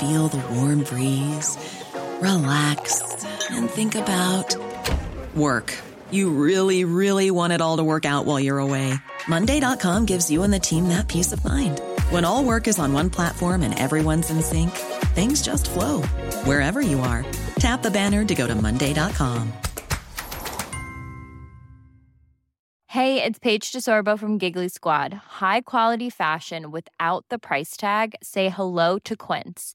feel the warm breeze, relax, and think about work. You really, really want it all to work out while you're away. Monday.com gives you and the team that peace of mind. When all work is on one platform and everyone's in sync, things just flow wherever you are. Tap the banner to go to Monday.com. Hey, it's Paige DeSorbo from Giggly Squad. High quality fashion without the price tag. Say hello to Quince.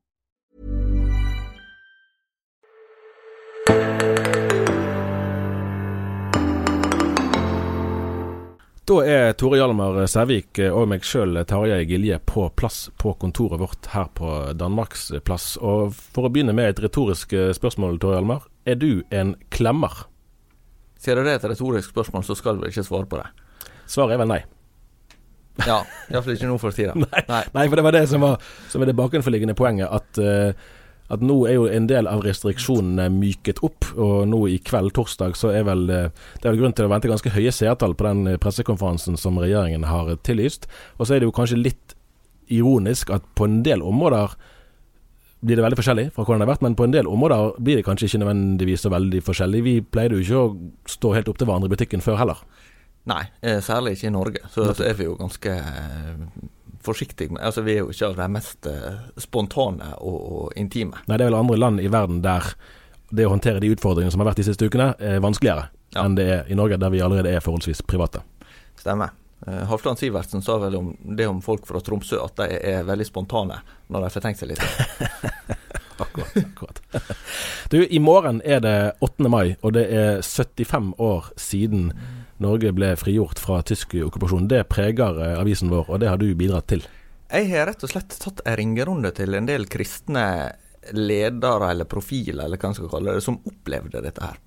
Da er Tore Hjalmar Sævik og meg sjøl, Tarjei Gilje, på plass på kontoret vårt her på Danmarksplass. Og For å begynne med et retorisk spørsmål, Tore Hjalmar. Er du en klemmer? Sier du det er et retorisk spørsmål, så skal du ikke svare på det? Svaret er vel nei. Ja, iallfall ikke nå for tida. nei, nei, for det var det som var som var det bakenforliggende poenget. At, uh, at nå er jo en del av restriksjonene myket opp. Og nå i kveld, torsdag, så er vel uh, det er vel grunn til å vente ganske høye seertall på den pressekonferansen som regjeringen har tillyst. Og så er det jo kanskje litt ironisk at på en del områder blir det veldig forskjellig fra hvordan det har vært, men på en del områder blir det kanskje ikke nødvendigvis så veldig forskjellig. Vi pleide jo ikke å stå helt opp til hverandre i butikken før heller. Nei, særlig ikke i Norge. Så, så er vi jo ganske forsiktige med Altså, vi er jo ikke av de mest spontane og, og, intime. Nei, det er vel andre land i verden der det å håndtere de utfordringene som har vært de siste ukene, er vanskeligere ja. enn det er i Norge, der vi allerede er forholdsvis private. Stemmer. Halvdan Sivertsen sa vel om det om folk fra Tromsø at de er veldig spontane når de får tenkt seg litt. akkurat. akkurat. Du, i morgen er det 8. mai, og det er 75 år siden Norge ble frigjort fra tysk okkupasjon. Det preger avisen vår, og det har du bidratt til. Jeg har rett og slett tatt en ringerunde til en del kristne ledere eller profiler, eller hva man skal kalle det, som opplevde dette her.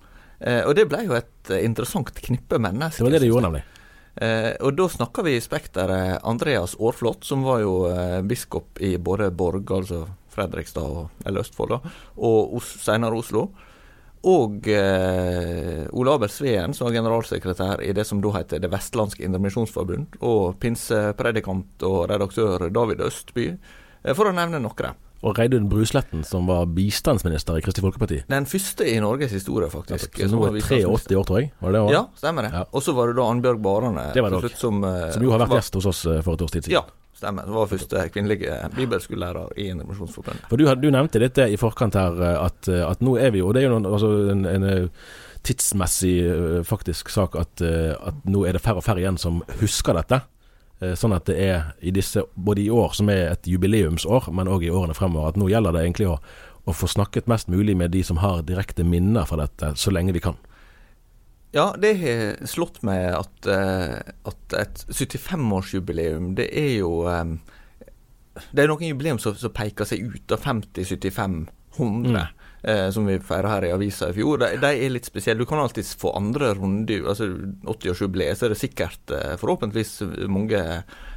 og det ble jo et interessant knippe mennesker. Det var det det gjorde, nemlig. Eh, og da snakker vi i spekteret Andreas Aarflot, som var jo eh, biskop i både Borg, altså Fredrikstad og, eller Østfold, da, og Os, senere Oslo. Og eh, Ole Aber Sveen, som var generalsekretær i det som da heter Det vestlandske indremisjonsforbund. Og pinsepredikant og redaktør David Østby, eh, for å nevne noen. Og Reidun Brusletten, som var bistandsminister i Kristelig Folkeparti. Den første i Norges historie, faktisk. Ja, så nå er 83 år, tror jeg. Var det det Ja, stemmer det. Ja. Og så var det da Annbjørg Barane. Det det. Som, eh, som jo har vært gjest hos oss eh, for et års tid siden. Ja, stemmer. Det var første kvinnelige bibelskolelærer i Indremisjonsforbundet. For du, du, nevnte dette i forkant her, eh, at, at, nå er vi jo Og det er jo noen, altså en, en tidsmessig faktisk sak at, at nå er det færre og færre igjen som husker dette. Sånn at det er i disse, både i år som er et jubileumsår, men òg i årene fremover, at nå gjelder det egentlig å, å, få snakket mest mulig med de som har direkte minner fra dette, så lenge vi kan. Ja, det har slått meg at, at et 75-årsjubileum, det er jo Det er noen jubileum som, som peker seg ut av 50, 75, 100. Mm eh, som vi feirer her i avisa i fjor, de, de, er litt spesielle. Du kan alltids få andre runde, altså 80-årsjubileet, så er det sikkert eh, forhåpentligvis mange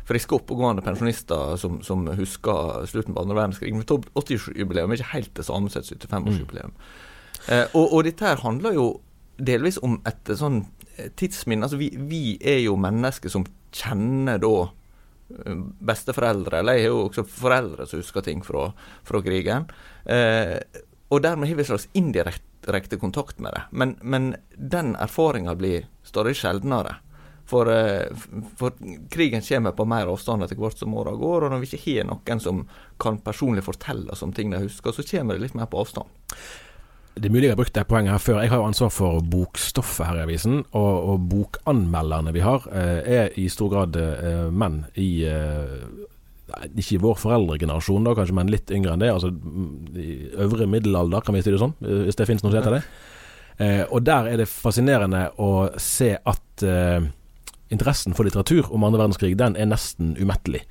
friske, oppegående pensjonister som, som, husker slutten på andre verdenskrig. Men 80-årsjubileum er ikke helt det samme som et 75-årsjubileum. Mm. Eh, og, og, dette her handler jo delvis om et sånn tidsminne. Altså vi, vi er jo mennesker som kjenner da besteforeldre, eller jeg har jo også foreldre som husker ting fra, fra krigen. Eh, og dermed har vi en slags indirekte kontakt med det. Men, men den erfaringa blir stadig sjeldnere. For, eh, for, krigen kommer på mer avstand etter hvert som åra går, og når vi ikke har noen som kan personlig fortelle oss om ting de husker, så kommer det litt mer på avstand. Det er mulig jeg har brukt det poenget her før. Jeg har jo ansvar for bokstoffet her i avisen, og, og bokanmelderne vi har, eh, er i stor grad eh, menn i ikke i vår foreldregenerasjon, da, kanskje, men litt yngre enn det. Altså i øvre middelalder, kan vi si det sånn, hvis det finnes noe som heter det. Eh, og der er det fascinerende å se at eh, interessen for litteratur om andre verdenskrig, den er nesten umettelig.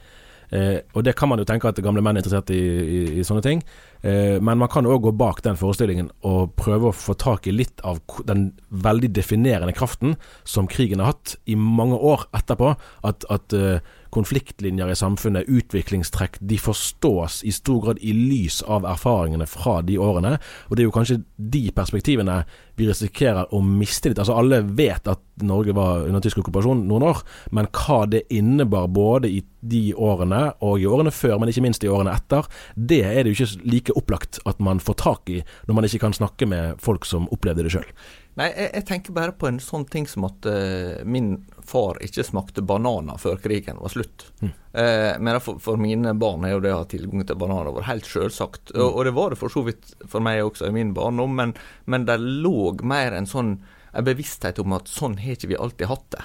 Eh, og det kan man jo tenke at gamle menn er interessert i, i, i sånne ting. Eh, men man kan òg gå bak den forestillingen og prøve å få tak i litt av den veldig definerende kraften som krigen har hatt i mange år etterpå. At, at eh, konfliktlinjer i samfunnet, utviklingstrekk, de forstås i stor grad i lys av erfaringene fra de årene. Og det er jo kanskje de perspektivene vi risikerer å miste litt. Altså Alle vet at Norge var under tysk okkupasjon noen år, men hva det innebar både i de årene og i årene før, men ikke minst i årene etter, det er det jo ikke like opplagt at man får tak i når man ikke kan snakke med folk som opplevde det sjøl. Nei, jeg, jeg, tenker bare på en sånn ting som at uh, min far ikke smakte bananer før krigen var slutt. Mm. Eh, men for, for, mine barn er jo det å ha tilgang til bananer vært helt selvsagt. Mm. Og, og, det var det for så vidt for meg også i min barndom, men, men det lå mer en sånn en bevissthet om at sånn har ikke vi alltid hatt det.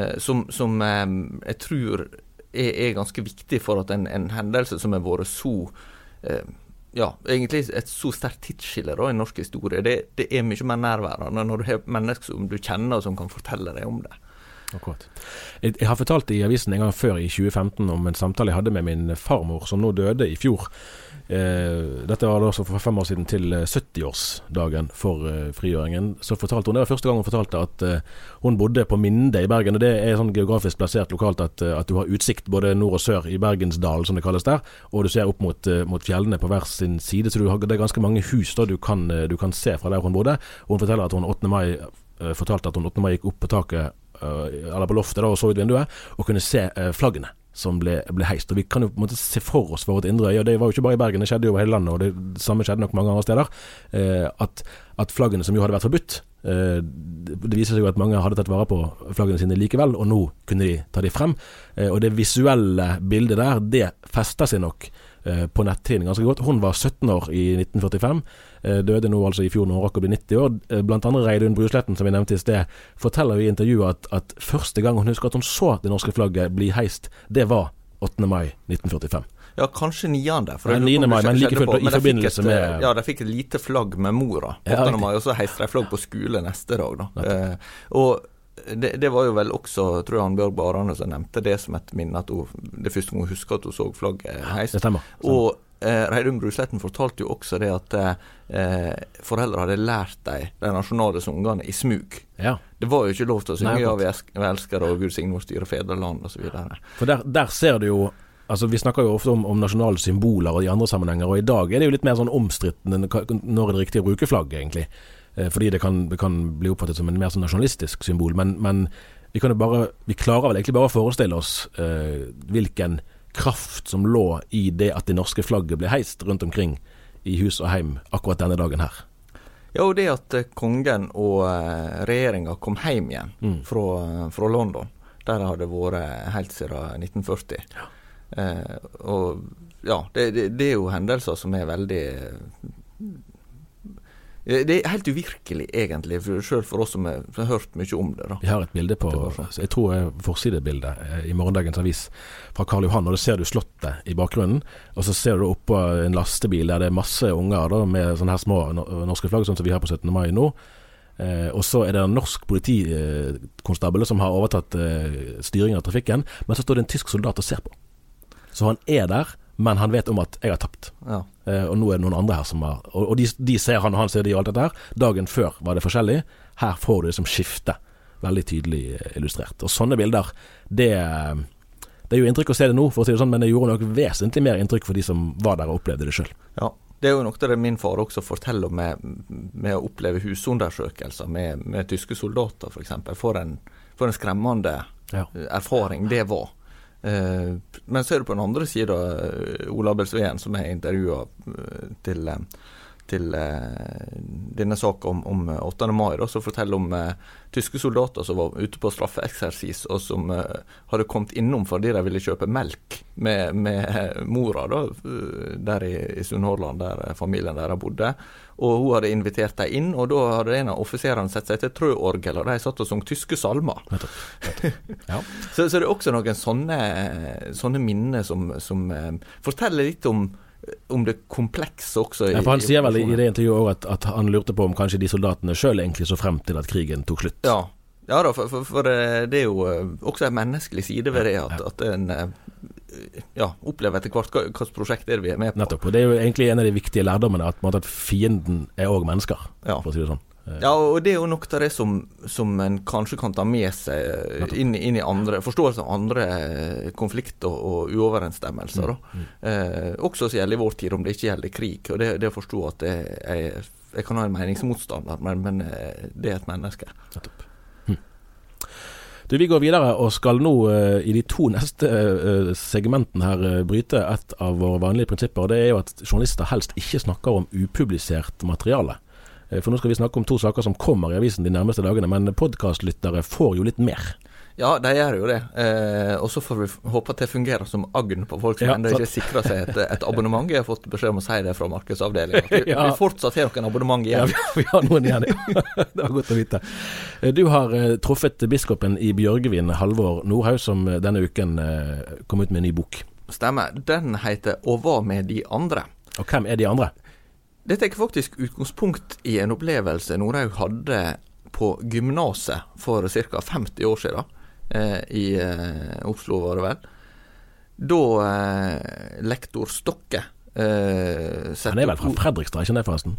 Eh, som, som eh, jeg tror er, er, ganske viktig for at en, en hendelse som har vært så ja, egentlig et så sterkt tidsskille i norsk historie. Det, det, er mye mer nærværende når du har mennesker som du kjenner, som kan fortelle deg om det. Akkurat. Jeg, jeg har fortalt i avisen en gang før i 2015 om en samtale jeg hadde med min farmor, som nå døde i fjor. Eh, dette var da for fem år siden til 70-årsdagen eh, for eh, frigjøringen. Så fortalte hun, Det var første gang hun fortalte at eh, hun bodde på Minde i Bergen. og Det er sånn geografisk plassert lokalt at, eh, at, du har utsikt både nord og sør i Bergensdalen, som det kalles der. Og du ser opp mot, eh, mot fjellene på hver sin side. Så har, det er ganske mange hus da du kan, du kan se fra der hun bodde. Og hun forteller at hun 8. mai fortalte at hun 8. mai gikk opp på taket, eller på loftet da, og så ut vinduet, og kunne se flaggene som ble, ble, heist. Og Vi kan jo på en måte se for oss vårt indre øye, og det var jo ikke bare i Bergen, det skjedde jo over hele landet, og det samme skjedde nok mange andre steder, eh, at, at, flaggene som jo hadde vært forbudt eh, Det viser seg jo at mange hadde tatt vare på flaggene sine likevel, og nå kunne de ta de frem. Eh, og det visuelle bildet der, det fester seg nok Eh, på netthinnen ganske godt. Hun var 17 år i 1945. Eh, døde nå altså i fjor når hun rakk å bli 90 år. Blant andre Reidun Brusletten, som vi nevnte i sted, forteller i intervjuet at, at første gang hun husker at hun så det norske flagget bli heist, det var 8. mai 1945. Ja, kanskje 9. For Nei, 9. mai, men like fullt i forbindelse et, med Ja, de fikk et lite flagg med mora 8. Ja, mai, og så heiste de flagg på skole neste dag. da. Eh, og det, det, var jo vel også, tror jeg han Bjørg Barane som nevnte det som et minne, at hun, det første gang hun husker at hun så flagget heist. Ja, Det stemmer. Og eh, Reidun Brusletten fortalte jo også det at eh, foreldre hadde lært dem de nasjonale sangene i smug. Ja. Det var jo ikke lov til å synge 'Ja, vi elsker og Gud signe vårt styre fedreland' osv. For der, der ser du jo Altså Vi snakker jo ofte om, om, nasjonale symboler og i andre sammenhenger, og i dag er det jo litt mer sånn omstridt når det er riktig å bruke flagget, egentlig. Eh, fordi det kan, det kan, bli oppfattet som en mer sånn nasjonalistisk symbol. Men, men vi, bare, vi, klarer vel egentlig bare å forestille oss eh, hvilken kraft som lå i det at det norske flagget ble heist rundt omkring i hus og heim akkurat denne dagen her. Ja, og det at uh, kongen og uh, regjeringa kom hjem igjen mm. fra, fra, London. Der det hadde vært helt siden 1940. Ja. og ja, det, det, det, er jo hendelser som er veldig Eh, det er helt uvirkelig, egentlig, selv for oss som har hørt mye om det. Da. Vi har et bilde på jeg tror er forsidebildet eh, i morgendagens avis fra Karl Johan. og Da ser du Slottet i bakgrunnen. Og så ser du oppå en lastebil der det er masse unger da, med sånne her små norske flagg, sånn som vi har på 17. mai nå. Eh, og så er det en norsk politikonstabel som har overtatt eh, styringen av trafikken. Men så står det en tysk soldat og ser på. Så han er der men han vet om at jeg har tapt. Ja. Eh, og nå er det noen andre her som har Og, og de, de, ser han, og han ser de og alt dette her. Dagen før var det forskjellig. Her får du liksom som skifte. Veldig tydelig eh, illustrert. Og sånne bilder, det det er jo inntrykk å se det nå, for å si det sånn, men det gjorde nok vesentlig mer inntrykk for de som var der og opplevde det sjøl. Ja, det er jo noe det min far også forteller om med, med å oppleve husundersøkelser med, med tyske soldater, f.eks. For, for, for en skremmende ja. erfaring det var. Eh, men så er det på den andre sida eh, Ola Belsveen, som jeg intervjua eh, til, til eh, denne saka om, om 8. mai, da, som forteller om eh, tyske soldater som var ute på straffeeksersis, og som eh, hadde kommet innom fordi de ville kjøpe melk med, med mora da, der i, i Sunnhordland, der familien deres bodde. Og hun hadde invitert dem inn, og da hadde en av offiserene sett seg til trøorgel, og de satt og sang tyske salmer. Ja. så, så, det er også noen sånne, sånne minner som, som forteller litt om om det komplekse også. Ja, for Han sier vel i det intervjuet at, at, han lurte på om kanskje de soldatene sjøl egentlig så frem til at krigen tok slutt. Ja, ja da, for, for, for, det er jo eh, også en menneskelig side ved det. At, at en eh, ja, opplever etter hvert hva slags prosjekt er det vi er med på. Nettopp. og Det er jo egentlig en av de viktige lærdommene, at, at fienden er òg mennesker, ja. for å si det sånn. Ja, og det er jo noe av det som, som en kanskje kan ta med seg inn, inn i andre forståelse av andre eh, konflikter og uoverensstemmelser. Mm. Mm. Eh, også som gjelder i vår tid, om det ikke gjelder krig. Og det, det å forstå at jeg, jeg, jeg kan ha en meningsmotstander, men, men eh, det er et menneske. Nettopp. Hm. Du, Vi går videre og skal nå i de to neste segmentene her bryte et av våre vanlige prinsipper. og Det er jo at journalister helst ikke snakker om upublisert materiale. Eh, for nå skal vi snakke om to saker som kommer i avisen de nærmeste dagene, men podkastlyttere får jo litt mer. Ja, de gjør jo det. Eh, og så får vi håpe at det fungerer som agn på folk som ja, ennå ikke sikrer seg et, et, abonnement. Jeg har fått beskjed om å si det fra markedsavdelingen. Vi, ja. vi fortsatt har noen abonnement igjen. Ja, vi, vi har noen igjen, ja. det var godt å vite. Eh, du har eh, truffet biskopen i Bjørgvin, Halvor Nordhaug, som denne uken eh, kom ut med en ny bok. Stemmer. Den heter 'Og hva med de andre'. Og hvem er de andre? Det tar faktisk utgangspunkt i en opplevelse Norhaug hadde på gymnaset for ca. 50 år siden. Eh, I eh, Oslo, var det vel. Da eh, lektor Stokke eh, Han er vel fra Fredrikstad, ikke det forresten?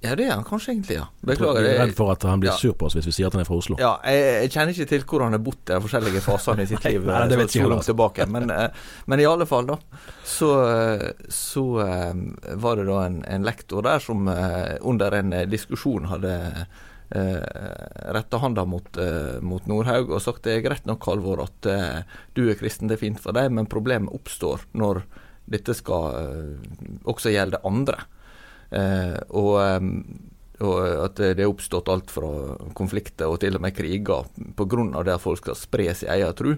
Ja, det er han kanskje egentlig, ja. Beklager. Jeg er redd for at han blir ja. sur på oss hvis vi sier at han er fra Oslo. Ja, jeg, jeg kjenner ikke til hvor han har bodd i de forskjellige fasene i sitt liv Nei, det vet så, så langt tilbake. Men, eh, men, i alle fall, da. Så, så uh, var det da en, en lektor der som under en diskusjon hadde uh, retta handa mot, uh, mot Nordhaug og sagt det er greit nok, Halvor, at du er kristen, det er fint for deg, men problemet oppstår når dette skal også gjelde andre. Eh, og, og, at det er oppstått alt fra konflikter og til og med kriger pga. det at folk skal spre sin egen tro.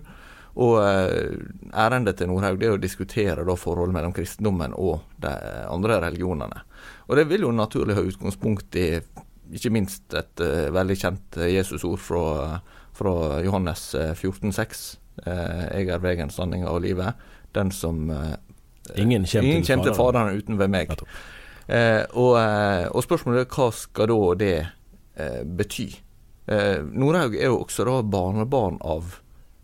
Og eh, ærendet til Nordhaug er å diskutere da forholdet mellom kristendommen og de andre religionene. Og det vil jo naturlig ha utgangspunkt i ikke minst et uh, veldig kjent Jesusord fra, fra Johannes 14,6. Uh, jeg er vegen, sanninga og livet. Den som uh, Ingen kommer til Faderen uten ved meg. Eh, og, eh, og, spørsmålet er hva skal da det eh, bety? Eh, Nordhaug er jo også da barnebarn av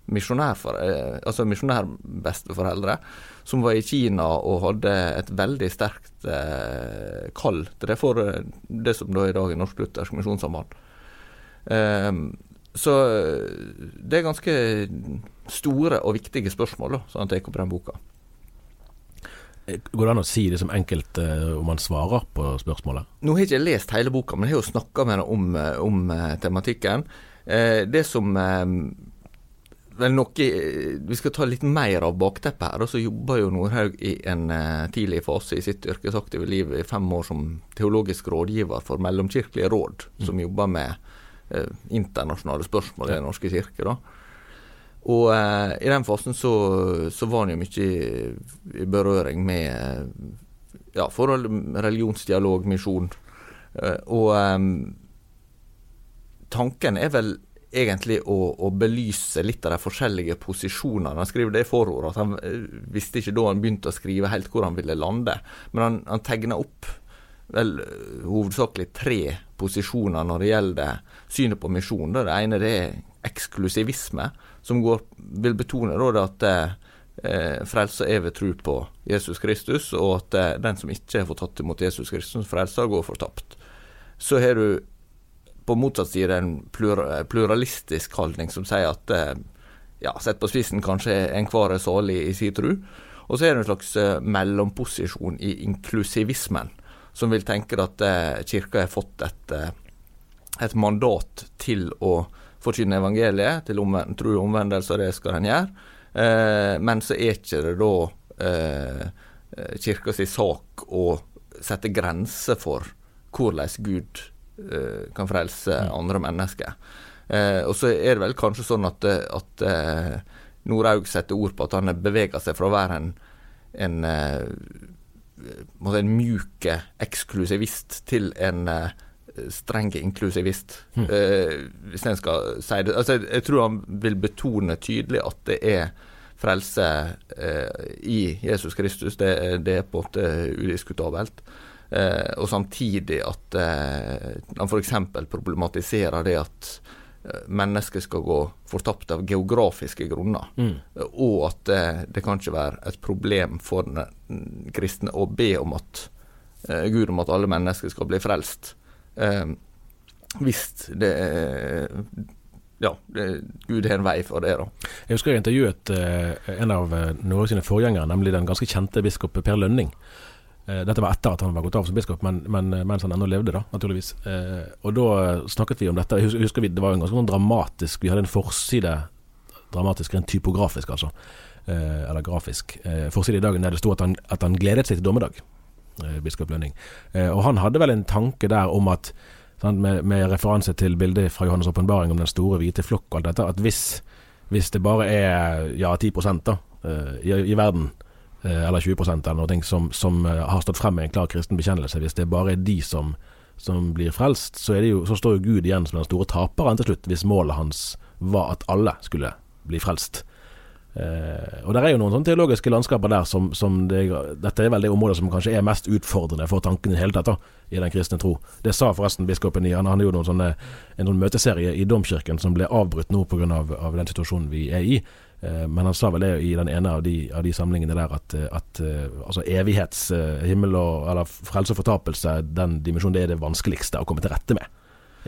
eh, altså misjonærbesteforeldre som var i Kina og hadde et veldig sterkt eh, kall til det for eh, det som da i dag er Norsk Luthersk Misjonssamband. så det er ganske store og viktige spørsmål da, som han tar opp i den boka. Går det an å si det som enkelt uh, om man svarer på spørsmålet? Nå har jeg ikke lest hele boka, men jeg har jo snakka med henne om, eh, om uh, tematikken. Det som vel noe Vi skal ta litt mer av bakteppet her. Og så jobba jo Nordhaug i en tidlig fase i sitt yrkesaktive liv i fem år som teologisk rådgiver for Mellomkirkelige råd, mm. som jobber med internasjonale spørsmål i Den norske kirke. da. Og eh, i den fasen så, så var han jo mye i, i berøring med ja, forhold, religionsdialog, misjon. Eh, og eh, tanken er vel egentlig å, å, belyse litt av de forskjellige posisjonene. Han skriver det i forordet, at han eh, visste ikke da han begynte å skrive helt hvor han ville lande. Men han, han tegna opp vel hovedsakelig tre posisjoner når det gjelder synet på misjon. Det ene det er eksklusivisme som går, vil betone da, at eh, frelsa er ved tro på Jesus Kristus, og at eh, den som ikke har fått tatt imot Jesus Kristus frelser, går fortapt. Så har du på motsatt side en pluralistisk holdning som sier at eh, ja, sett på spissen kanskje enhver er salig i sin tro. Og så er det en slags eh, mellomposisjon i inklusivismen, som vil tenke at eh, kirka har fått et, eh, et mandat til å forkynne evangeliet, til omvend, tro og omvendelse, og det skal en gjøre. Eh, men så er ikke det da eh, kirka si sak å sette grenser for hvordan Gud eh, kan frelse Mm. andre mennesker. Eh, og så er det vel kanskje sånn at, eh, at eh, Norhaug setter ord på at han beveger seg fra å være en, en, eh, en mjuk eksklusivist til en eh, streng inklusivist, eh, hvis en skal si det. Altså, jeg, tror han vil betone tydelig at det er frelse eh, i Jesus Kristus. Det, det er på en måte udiskutabelt. Eh, og samtidig at han f.eks. problematiserer det at mennesker skal gå fortapt av geografiske grunner. Mm. Og at det kan ikke være et problem for den kristne å be om at Gud om at alle mennesker skal bli frelst. Eh, hvis det eh, Ja, Gud har en vei for det, da. Jeg husker jeg intervjuet eh, en av Norges Norge sine forgjengere, nemlig den ganske kjente biskop Per Lønning. Eh, dette var etter at han var gått av som biskop, men, men eh, mens han ennå levde, da, naturligvis. Eh, og da eh, snakket vi om dette. Jeg husker, vi, Det var en ganske sånn dramatisk Vi hadde en forside Dramatisk rent typografisk, altså. Eh, eller grafisk. Eh, forside i dagen der det sto at han, at han gledet seg til dommedag. Eh, biskop Lønning. Eh, og han hadde vel en tanke der om at med, med referanse til bildet fra Johannes' åpenbaring om den store hvite flokk og alt dette, at hvis, hvis det bare er ja, 10 da, eh, i, i verden, eller 20 eller noe som, som har stått frem med en klar kristen bekjennelse, hvis det bare er de som, som blir frelst, så, jo, så står jo Gud igjen som den store taperen til slutt, hvis målet hans var at alle skulle bli frelst. Eh, og det er jo noen sånne teologiske landskaper der som, som det, Dette er vel det området som kanskje er mest utfordrende for tanken i hele tatt, da, i den kristne tro. Det sa forresten biskopen i Han hadde jo noen sånne, en sånn møteserie i Domkirken som ble avbrutt nå pga. Av, av den situasjonen vi er i. Uh, men han sa vel det i den ene av de, av de samlingene der at, eh, at uh, altså evighets, himmel og eller frelse og fortapelse, den dimensjonen, det er det vanskeligste å komme til rette med.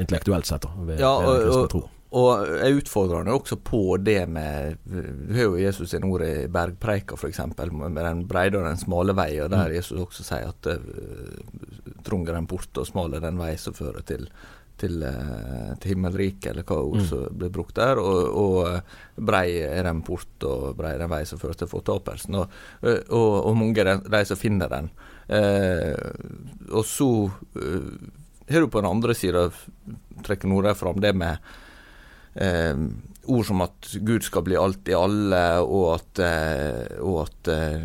Intellektuelt sett, da, ved, Ja, ved den kristne tro. Og jeg utfordrer han også på det med Du har jo Jesus sine ord i Bergpreika, f.eks., med den breide og den smale vei, og der Jesus også sier at uh, trang er den port, og smal er den vei som fører til til, eh, til himmelriket, eller hva ord som blir brukt der. Og, og eh, brei er den port, og brei er den vei som fører til fortapelsen. Og, eh, og, og mange er de som finner den. Eh, og så eh, har du på den andre sida, trekker Nordøy fram det med eh, ord som at Gud skal bli alt i alle, og at, eh, og at eh,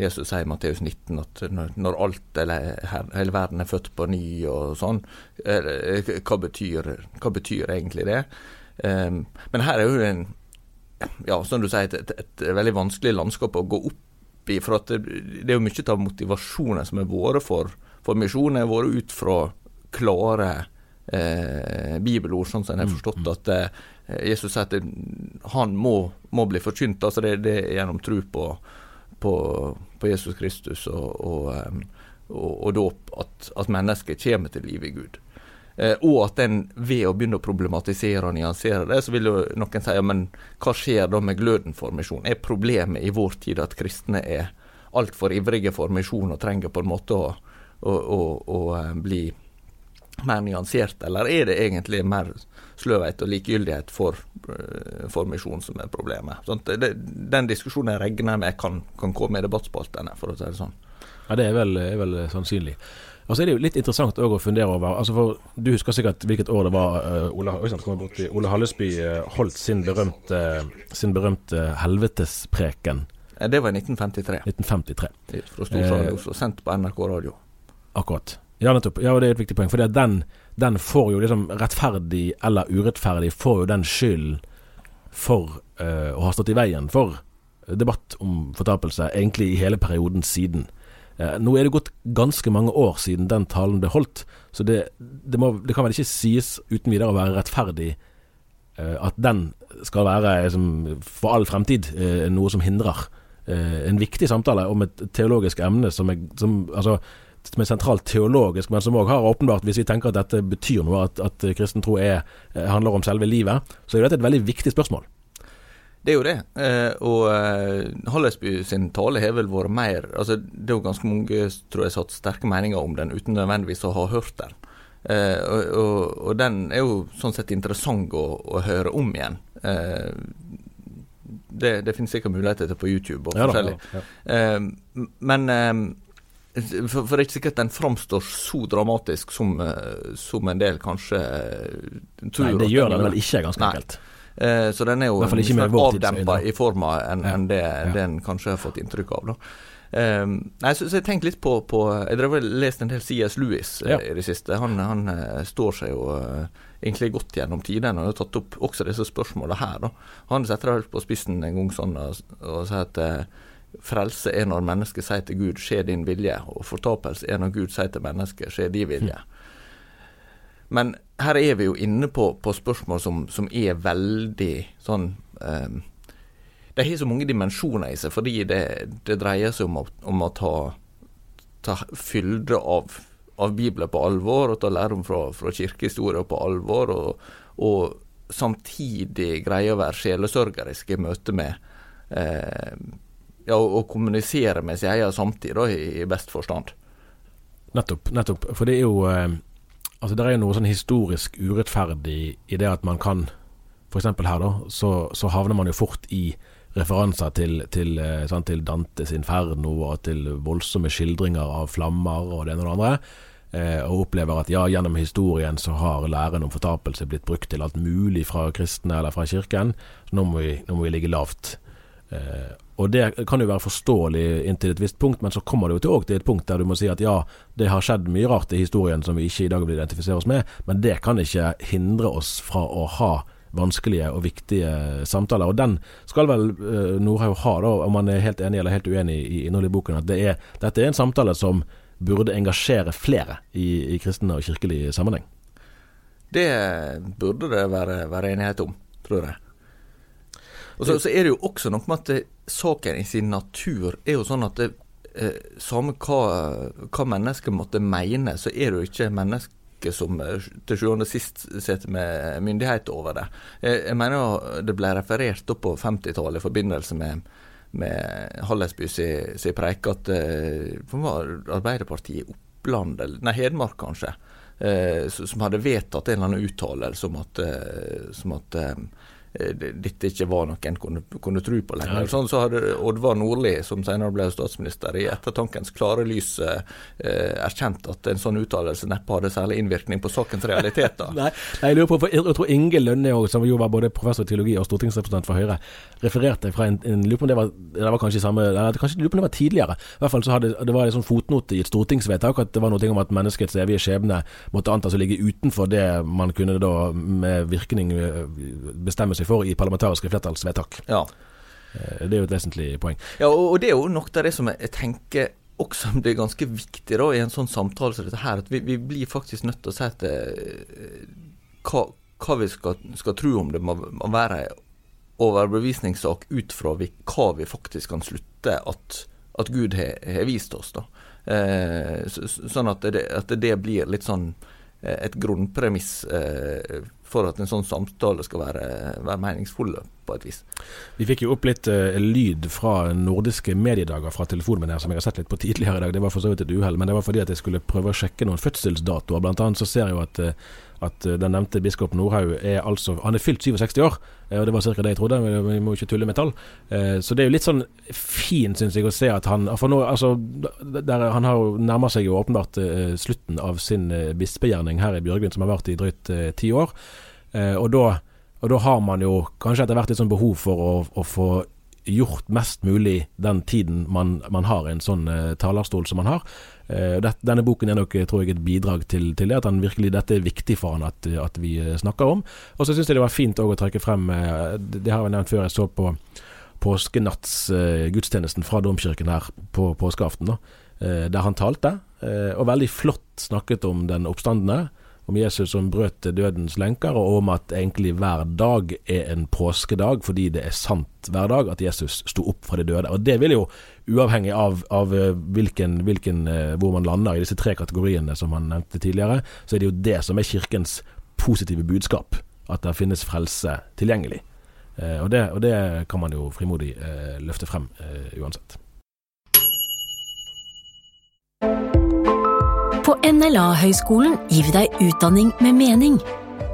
Jesus sier i Matteus 19 at når, alt eller hele verden er født på ny og sånn, eh, hva, betyr, hva betyr egentlig det? Men her er jo en ja, som du sier, et, et, et veldig vanskelig landskap å gå opp i. For at det, det er jo mye av motivasjonen som har vært for, for misjonen, har vært ut fra klare eh, bibelord, sånn som jeg har forstått at eh, Jesus sier at han må, må bli forkynt. altså Det, det er gjennom tro på, på, på Jesus Kristus og, og, og, og dåp at, at mennesket kommer til liv i Gud. Eh, og at en ved å begynne å problematisere og nyansere det, så vil jo noen si ja, men hva skjer da med gløden for misjon? Er problemet i vår tid at kristne er altfor ivrige for misjon og trenger på en måte å, å, å, å eh, bli mer nyansert, eller er det egentlig mer sløvhet og likegyldighet for, eh, for misjon som er problemet? Sånn, det, den diskusjonen jeg regner med kan, kan komme i debattspaltene, for å si det sånn. Ja, det er vel, er vel sannsynlig. Og så er det jo litt interessant å fundere over altså for Du husker sikkert hvilket år det var uh, Ole, Ole Hallesby uh, holdt sin berømte, sin berømte helvetespreken Eh, Det var i 1953, 1953. fra Storsalen Eh, sendt på NRK radio. Akkurat. Ja, nettopp. Ja, og det er et viktig poeng. For den, den får jo liksom rettferdig eller urettferdig, får jo den skylden for uh, å ha stått i veien for debatt om fortapelse, egentlig i hele perioden siden. Uh, nå er det gått ganske mange år siden den talen ble holdt, så det, det, må, det kan vel ikke sies uten videre å være rettferdig uh, at den skal være liksom, for all fremtid noe som hindrer en viktig samtale om et teologisk emne som er, som, altså, som er sentralt teologisk, men som òg har åpenbart, hvis vi tenker at dette betyr noe, at, at kristen tro er, eh, handler om selve livet, så er dette et veldig viktig spørsmål. Det er jo det. Eh, og eh, Hallesby sin tale har vel vært mer altså Det er jo ganske mange tror jeg, som har hatt sterke meninger om den uten nødvendigvis å ha hørt den. Og, og, og den er jo sånn sett interessant å, å høre om igjen. Det, det finnes sikkert muligheter til på YouTube og Ja forskjellig. ja, ja. Eh, men for, for det er ikke sikkert den framstår så dramatisk som, eh, som en del kanskje eh, tror. Nei, det gjør den vel ikke, ganske enkelt. Eh, så den er jo avdempa i forma enn en det Ja. den kanskje har fått inntrykk av. da. Um, nei, så, så jeg tenkte litt på, på Jeg drev og leste en del C.S. Lewis Ja. i det siste. Han, han står seg jo egentlig godt gjennom tidene og har tatt opp også disse spørsmålene her. da. Han setter det helt på spissen en gang sånn og, og sier at eh, frelse er når mennesket sier til Gud 'skje din vilje', og fortapelse er når Gud sier til mennesket 'skje din vilje'. Men her er vi jo inne på, på spørsmål som, som er veldig sånn um, De har så mange dimensjoner i seg, fordi det, det dreier seg om å, om å ta, ta fylde av, av Bibelen på alvor, og ta lærdom fra, fra kirkehistorie på alvor, og, og samtidig greie å være sjelesørgerisk i møte med eh, ja, å kommunisere med sin egen samtid, da, i, best forstand. Nettopp. nettopp. For det er jo eh, Altså Det er jo noe sånn historisk urettferdig i det at man kan F.eks. her, da, så, så havner man jo fort i referanser til, til, sant, til Dantes Inferno og til voldsomme skildringer av flammer og det ene og det andre. Eh, og opplever at ja, gjennom historien så har læren om fortapelse blitt brukt til alt mulig fra kristne eller fra kirken. Så nå må vi, nå må vi ligge lavt. Eh, og det kan jo være forståelig inntil et visst punkt, men så kommer det jo til, til et punkt der du må si at ja, det har skjedd mye rart i historien som vi ikke i dag vil identifisere oss med, men det kan ikke hindre oss fra å ha vanskelige og viktige samtaler. Og den skal vel eh, Nordhaug ha, da, om man er helt enig eller helt uenig i innholdet i boken, at det er, dette er en samtale som burde engasjere flere i, i kristne og kirkelig sammenheng. Det burde det være, være enighet om, tror jeg. Og så, så er det jo også noe med at saken i sin natur er jo sånn at det, eh, samme hva, hva mennesket måtte mene, så er det jo ikke mennesket som eh, til sjuende og sist sitter med myndighet over det. Eh, jeg mener jo det ble referert da på 50-tallet i forbindelse med med Hallesby sin si preik at eh, Arbeiderpartiet i Oppland, eller nei, Hedmark kanskje, eh, som hadde vedtatt en eller annen uttalelse om at, eh, som at eh, dette ikke var noe en kunne, kunne tro på lenger. Sånn så hadde Oddvar Nordli, som senere ble statsminister, i ettertankens klare lys eh, erkjent at en sånn uttalelse neppe hadde særlig innvirkning på sakens realiteter. Nei, jeg lurer på, for jeg, jeg tror Inge Lønne, som jo var både professor i teologi og stortingsrepresentant for Høyre, refererte fra en, en lurer på om det var, det var kanskje samme eller kanskje lurer på om det var tidligere. I hvert fall så hadde det var en sånn fotnote i et stortingsvedtak at det var noe om at menneskets evige skjebne måtte antas å ligge utenfor det man kunne da med virkning eh, bestemme seg for i parlamentariske flertallsvedtak. Ja. Eh, Det er jo et vesentlig poeng. Ja, og, det er jo noe av det som jeg, tenker også blir ganske viktig da, i en sånn samtale som dette her, at vi, vi blir faktisk nødt til å si at det, hva, hva vi skal, skal tro om det, må, må være en overbevisningssak ut fra vi, hva vi faktisk kan slutte at, at Gud har vist oss. da. Eh, så, så- sånn at det, at det blir litt sånn eh, et grunnpremiss eh, for at en sånn samtale skal være, være meningsfull på et vis. Vi fikk jo opp litt uh, lyd fra nordiske mediedager fra telefonen min her, som jeg har sett litt på tidligere i dag. Det var for så vidt et uhell, men det var fordi at jeg skulle prøve å sjekke noen fødselsdatoer. Blant annet så ser jeg jo at, eh, at eh, den nevnte biskop Nordhaug er altså Han er fylt 67 år, og det var ca. det jeg trodde. men Vi må ikke tulle med tall. Så det er jo litt sånn fint, syns jeg, å se at han For nå, altså der, Han har jo nærmer seg jo åpenbart slutten av sin bispegjerning her i Bjørgvin, som har vært i drøyt ti år. Og, da, og da har man jo kanskje etter hvert litt sånn behov for å, å få gjort mest mulig den tiden man, man har en sånn uh, talerstol som man har. Uh, det, denne boken er nok, eh, tror jeg, et bidrag til, til det. At virkelig, dette er viktig for han at, at vi snakker om. Og så syns jeg det var fint å trekke frem uh, Det har jeg nevnt før, jeg så på påskenattsgudstjenesten fra domkirken her på påskeaften, da, der han talte. Og veldig flott snakket om den oppstandende om Jesus som brøt dødens lenker, og om at egentlig hver dag er en påskedag, fordi det er sant hver dag at Jesus sto opp fra de døde. Og Det vil jo, uavhengig av, av eh, hvilken, hvilken, eh, hvor man lander i disse tre kategoriene som han nevnte tidligere, så er det jo det som er kirkens positive budskap. At det finnes frelse tilgjengelig. Eh, og, det, og det kan man jo frimodig løfte frem uansett. På NLA-høgskolen gir vi deg utdanning med mening.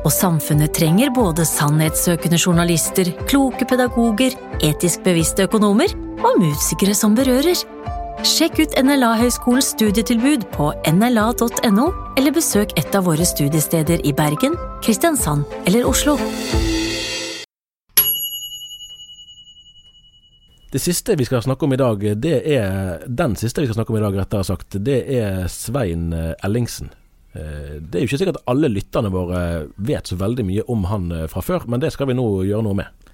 Og samfunnet trenger både sannhetssøkende journalister, kloke pedagoger, etisk bevisste økonomer og musikere som berører. Sjekk ut NLA-høgskolens studietilbud på nla.no, eller besøk et av våre studiesteder i Bergen, Kristiansand eller Oslo. Det siste vi skal snakke om i dag, det er den siste vi skal snakke om i dag, rettere sagt, det er Svein eh, Ellingsen. Eh, det er jo ikke sikkert at alle lytterne våre vet så veldig mye om han eh, fra før, men det skal vi nå gjøre noe med.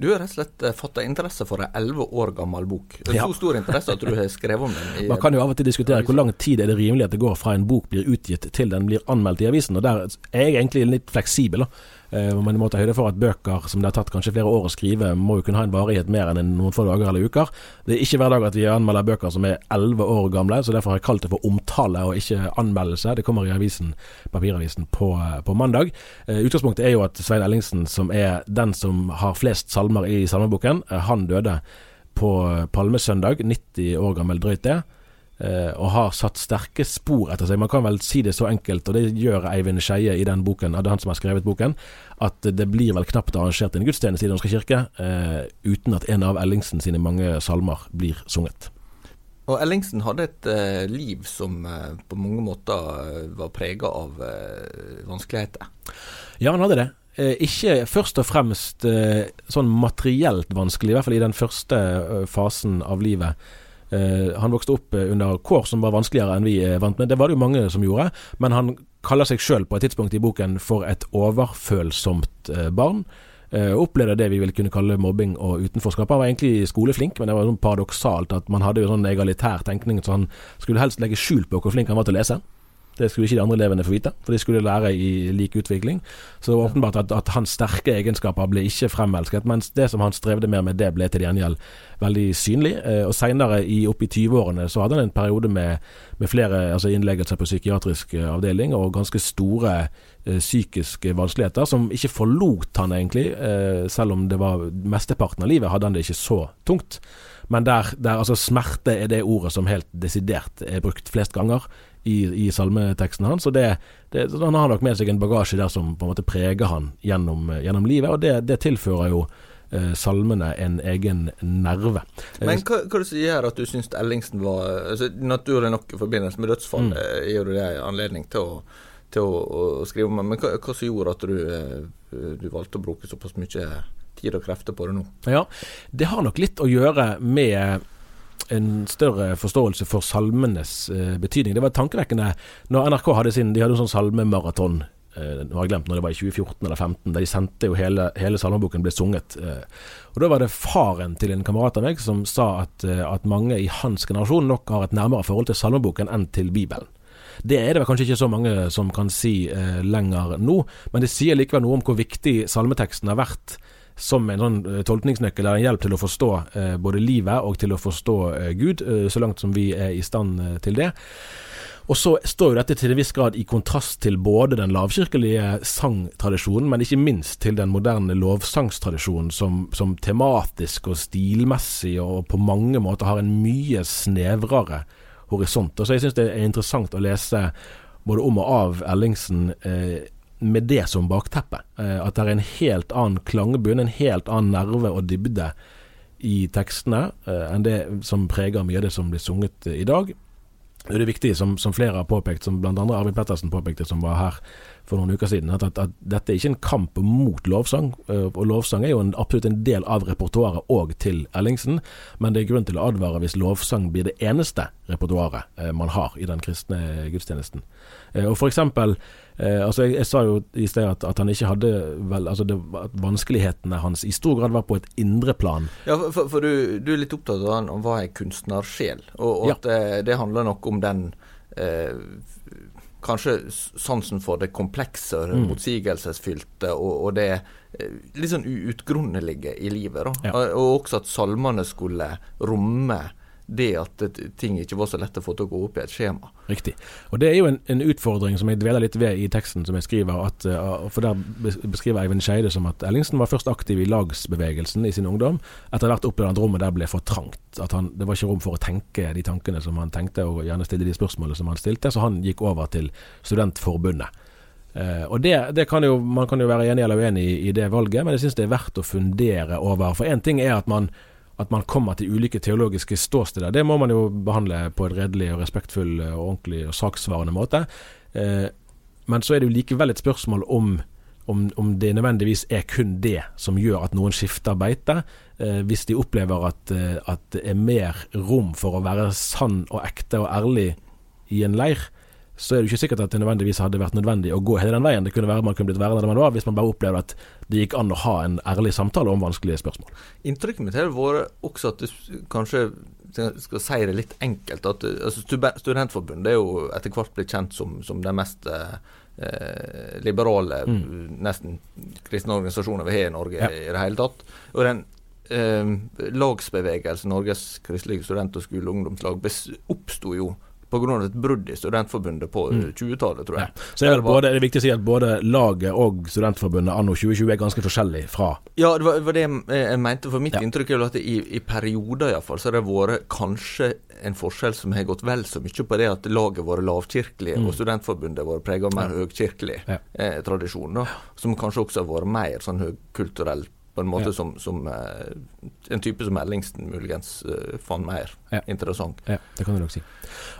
Du har rett og slett fått interesse for en elleve år gammel bok. Det Ja. Så stor interesse at du har skrevet om den. Man kan jo av og til diskutere hvor lang tid er det rimelig at det går fra en bok blir utgitt til den blir anmeldt i avisen. og Der er jeg egentlig litt fleksibel. da. Eh, man må ta høyde for at bøker som det har tatt kanskje flere år å skrive, må jo kunne ha en varighet mer enn noen få dager eller uker. Det er ikke hver dag at vi anmelder bøker som er elleve år gamle, så derfor har jeg kalt det for omtale og ikke anmeldelse. Det kommer i avisen, papiravisen på, på mandag. Eh, utgangspunktet er jo at Svein Ellingsen, som er den som har flest salmer i salmeboken, eh, han døde på palmesøndag, 90 år gammel drøyt det. Uh, og har satt sterke spor etter seg. Man kan vel si det så enkelt, og det gjør Eivind Skeie i den boken, er han som har skrevet boken, at det blir vel knapt arrangert en gudstjeneste i Den norske kirke uh, uten at en av Ellingsen sine mange salmer blir sunget. Og Ellingsen hadde et uh, liv som på mange måter var prega av vanskeligheter. Ja, han hadde det. ikke først og fremst sånn materielt vanskelig, i hvert fall i den første fasen av livet. Uh, han vokste opp uh, under kår som var vanskeligere enn vi er vant med. Det var det jo mange som gjorde. Men han kaller seg sjøl på et tidspunkt i boken for et overfølsomt barn. opplevde det vi vil kunne kalle mobbing og utenforskap. Han var egentlig skoleflink, men det var sånn paradoksalt at man hadde jo sånn egalitær tenkning, så han skulle helst legge skjul på hvor flink han var til å lese. Det skulle ikke de andre elevene få vite, for de skulle lære i lik utvikling. Så det var åpenbart at, at hans sterke egenskaper ble ikke fremelsket, mens det som han strevde mer med, det ble til gjengjeld veldig synlig. Eh, og Seinere, opp i 20-årene, så hadde han en periode med, med flere altså innleggelser på psykiatrisk eh, avdeling og ganske store eh, psykiske vanskeligheter, som ikke forlot han egentlig, eh, selv om det var mesteparten av livet hadde han det ikke så tungt. Men der, der altså smerte er det ordet som helt desidert er brukt flest ganger i, i salmeteksten hans. Og det, det, Han har nok med seg en bagasje der som på en måte preger han gjennom, gjennom livet, og det, det tilfører jo eh, salmene en egen nerve. Men hva, hva det som gjør at du syns Ellingsen var altså, Naturlig nok i forbindelse med dødsfall mm. Eh, gir du det anledning til å, til å, å skrive om, men hva, hva som gjorde at du, eh, du valgte å bruke såpass mye tid og krefter på det nå? Ja, Det har nok litt å gjøre med en større forståelse for salmenes eh, betydning. Det var tankevekkende når NRK hadde sin De hadde en sånn salmemaraton. Eh, nå har jeg glemt når det var i 2014 eller 2015, der de sendte jo hele, hele salmeboken ble sunget. Eh, og Da var det faren til en kamerat av meg som sa at, eh, at mange i hans generasjon nok har et nærmere forhold til salmeboken enn til Bibelen. Det er det vel kanskje ikke så mange som kan si eh, lenger nå, men det sier likevel noe om hvor viktig salmeteksten har vært som en sånn eh, tolkningsnøkkel eller en hjelp til å forstå eh, både livet og til å forstå eh, Gud, eh, så langt som vi er i stand eh, til det. Og så står jo dette til en viss grad i kontrast til både den lavkirkelige sangtradisjonen, men ikke minst til den moderne lovsangstradisjonen, som, som tematisk og stilmessig og på mange måter har en mye snevrere horisont. Og så Jeg syns det er interessant å lese både om og av Ellingsen. Eh, med det som bakteppe. Eh, at det er en helt annen klangbunn, en helt annen nerve og dybde i tekstene eh, enn det som preger mye av det som blir sunget i dag. Det er viktig, som, som flere har påpekt, som bl.a. Arvid Pettersen påpekte, som var her for noen uker siden, at, at, at, dette er ikke en kamp mot lovsang. Eh, og lovsang er jo en, absolutt en del av repertoaret òg til Ellingsen, men det er grunn til å advare hvis lovsang blir det eneste repertoaret eh, man har i den kristne gudstjenesten. Eh, og for eksempel, altså jeg, jeg, sa jo i sted at, at, han ikke hadde vel, altså det, at vanskelighetene hans i stor grad var på et indre plan. Ja, for, for du, du, er litt opptatt av han, hva er kunstnersjel, og, og ja. at det, det handler nok om den eh, kanskje sansen for det komplekse, mm. motsigelsesfylte og, og, det eh, litt sånn uutgrunnelige i livet. Ja. Og også at salmene skulle romme det at ting ikke var så lett å få til å gå opp i et skjema. Riktig. Og Det er jo en, en utfordring som jeg dveler litt ved i teksten som jeg skriver. At, uh, for Der beskriver Eivind Skeide som at Ellingsen var først aktiv i lagsbevegelsen i sin ungdom. Etter hvert opplevde han at rommet der ble for trangt. At han, Det var ikke rom for å tenke de tankene som han tenkte, og gjerne stille de spørsmålene som han stilte. Så han gikk over til Studentforbundet. Uh, og det, det, kan jo, Man kan jo være enig eller uenig i, i det valget, men jeg syns det er verdt å fundere over. For én ting er at man at man kommer til ulike teologiske ståsteder. Det må man jo behandle på en redelig og respektfull og ordentlig og saksvarende måte. Eh, men så er det jo likevel et spørsmål om, om, om det nødvendigvis er kun det som gjør at noen skifter beite. Eh, hvis de opplever at, eh, at det er mer rom for å være sann og ekte og ærlig i en leir, så er det ikke sikkert at det nødvendigvis hadde vært nødvendig å gå hele den veien. Det kunne være man kunne blitt værende der man var, hvis man bare opplevde at det gikk an å ha en ærlig samtale om vanskelige spørsmål. Inntrykket mitt har vært også at du kanskje skal si det litt enkelt, at altså, Studentforbundet er jo etter hvert blitt kjent som, som den mest eh, liberale, mm. nesten kristne organisasjonen vi har i Norge ja. i det hele tatt. Og den eh, lagsbevegelsen, Norges kristelige student- og skole- og ungdomslag, oppsto jo pga. et brudd i Studentforbundet på mm. 20-tallet, tror jeg. Ja. Så er det, både, det er viktig å si at både laget og Studentforbundet anno 2020 er ganske forskjellig fra Ja, det var, var det jeg mente. For mitt ja. inntrykk er jo at i, i perioder iallfall, så har det vært kanskje en forskjell som har gått vel så mye på det at laget har vært lavkirkelig, mm. og Studentforbundet har vært prega av mer høykirkelig ja. eh, tradisjon. Da, som kanskje også har vært mer sånn høgkulturelt på en måte ja. som, som uh, en type som Ellingsen muligens uh, fant mer ja. interessant. Ja, det kan du nok si.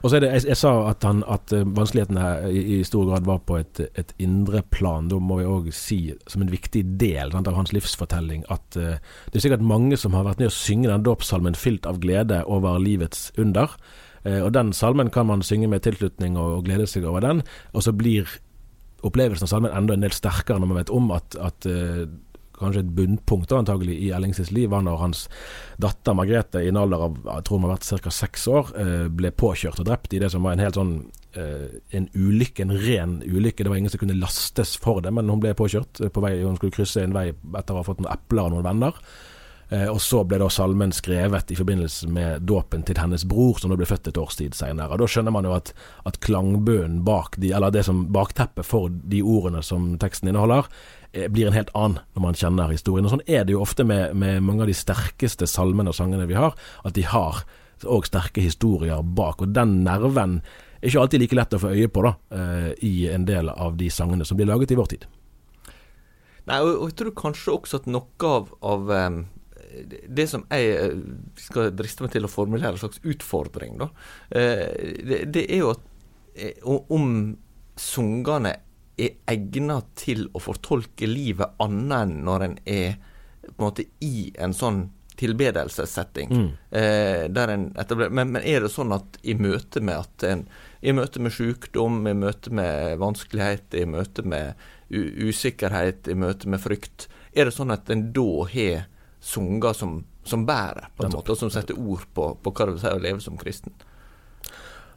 Og så er det, jeg, jeg sa at, han, at uh, vanskelighetene i, i, stor grad var på et, et indre plan. Da må vi òg si, som en viktig del sant, av hans livsfortelling, at det er sikkert mange som har vært med å synge den dåpssalmen 'Fylt av glede over livets under'. og Den salmen kan man synge med tilslutning og, og glede seg over den. Og så blir opplevelsen av salmen enda en del sterkere når man vet om at, at kanskje et bunnpunkt antagelig i Ellingses liv var når hans datter Margrethe i en alder av jeg tror hun har vært ca. seks år, eh, ble påkjørt og drept i det som var en helt sånn eh, en ulykke, en ren ulykke. Det var ingen som kunne lastes for det, men hun ble påkjørt på vei, hun skulle krysse en vei etter å ha fått noen epler av noen venner. Eh, og så ble da salmen skrevet i forbindelse med dåpen til hennes bror, som da ble født et års tid senere. Og Da skjønner man jo at, at klangbunnen bak de, eller det som bakteppet for de ordene som teksten inneholder, eh, blir en helt annen når man kjenner historien. Og Sånn er det jo ofte med, med mange av de sterkeste salmene og sangene vi har, at de har òg sterke historier bak. Og den nerven er ikke alltid like lett å få øye på da, eh, i en del av de sangene som blir laget i vår tid. Nei, og, jeg tror kanskje også at noe av, av det som jeg eh, skal driste meg til å formulere en slags utfordring, da, eh, det, det er jo at eh, om sangene er egnet til å fortolke livet annet enn når en er på en måte i en sånn tilbedelsessetting. Mm. Eh, men, men, er det sånn at i møte med at en, i møte med sykdom, i møte med vanskelighet, i møte med usikkerhet, i møte med frykt, er det sånn at en da har sanger som, som, bærer, på en måte, og som setter ord på, på hva det vil si å leve som kristen?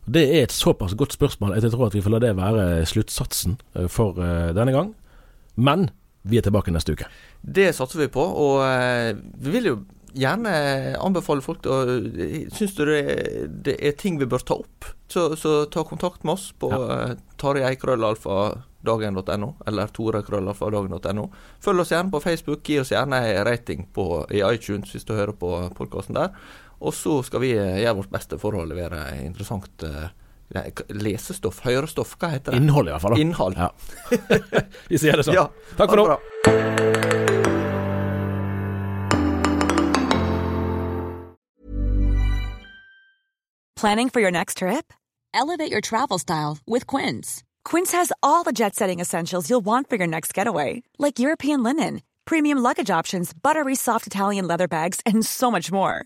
Det er et såpass godt spørsmål at jeg tror at vi får la det være sluttsatsen eh, for uh, denne gang. Men vi er tilbake neste uke. Det satser vi på, og vi vil jo gjerne anbefale folk å Syns du det er, det ting vi bør ta opp, så, så ta kontakt med oss på ja. uh, Tarjei Krøllalfa dagen.no, eller torekrøllalfa.dagen.no. Følg oss gjerne på Facebook, gi oss gjerne en rating på, i iTunes hvis du hører på podkasten der. Og så skal vi eh, gjøre vårt beste for å levere interessant uh, lesestoff, hørestoff, hva heter det? Innhold, i hvert fall. Da. Innhold. Ja. vi sier det sånn. Ja, Takk for nå. Planning for your next trip? Elevate your travel style with Quince. Quince has all the jet setting essentials you'll want for your next getaway, like European linen, premium luggage options, buttery soft Italian leather bags, and so much more.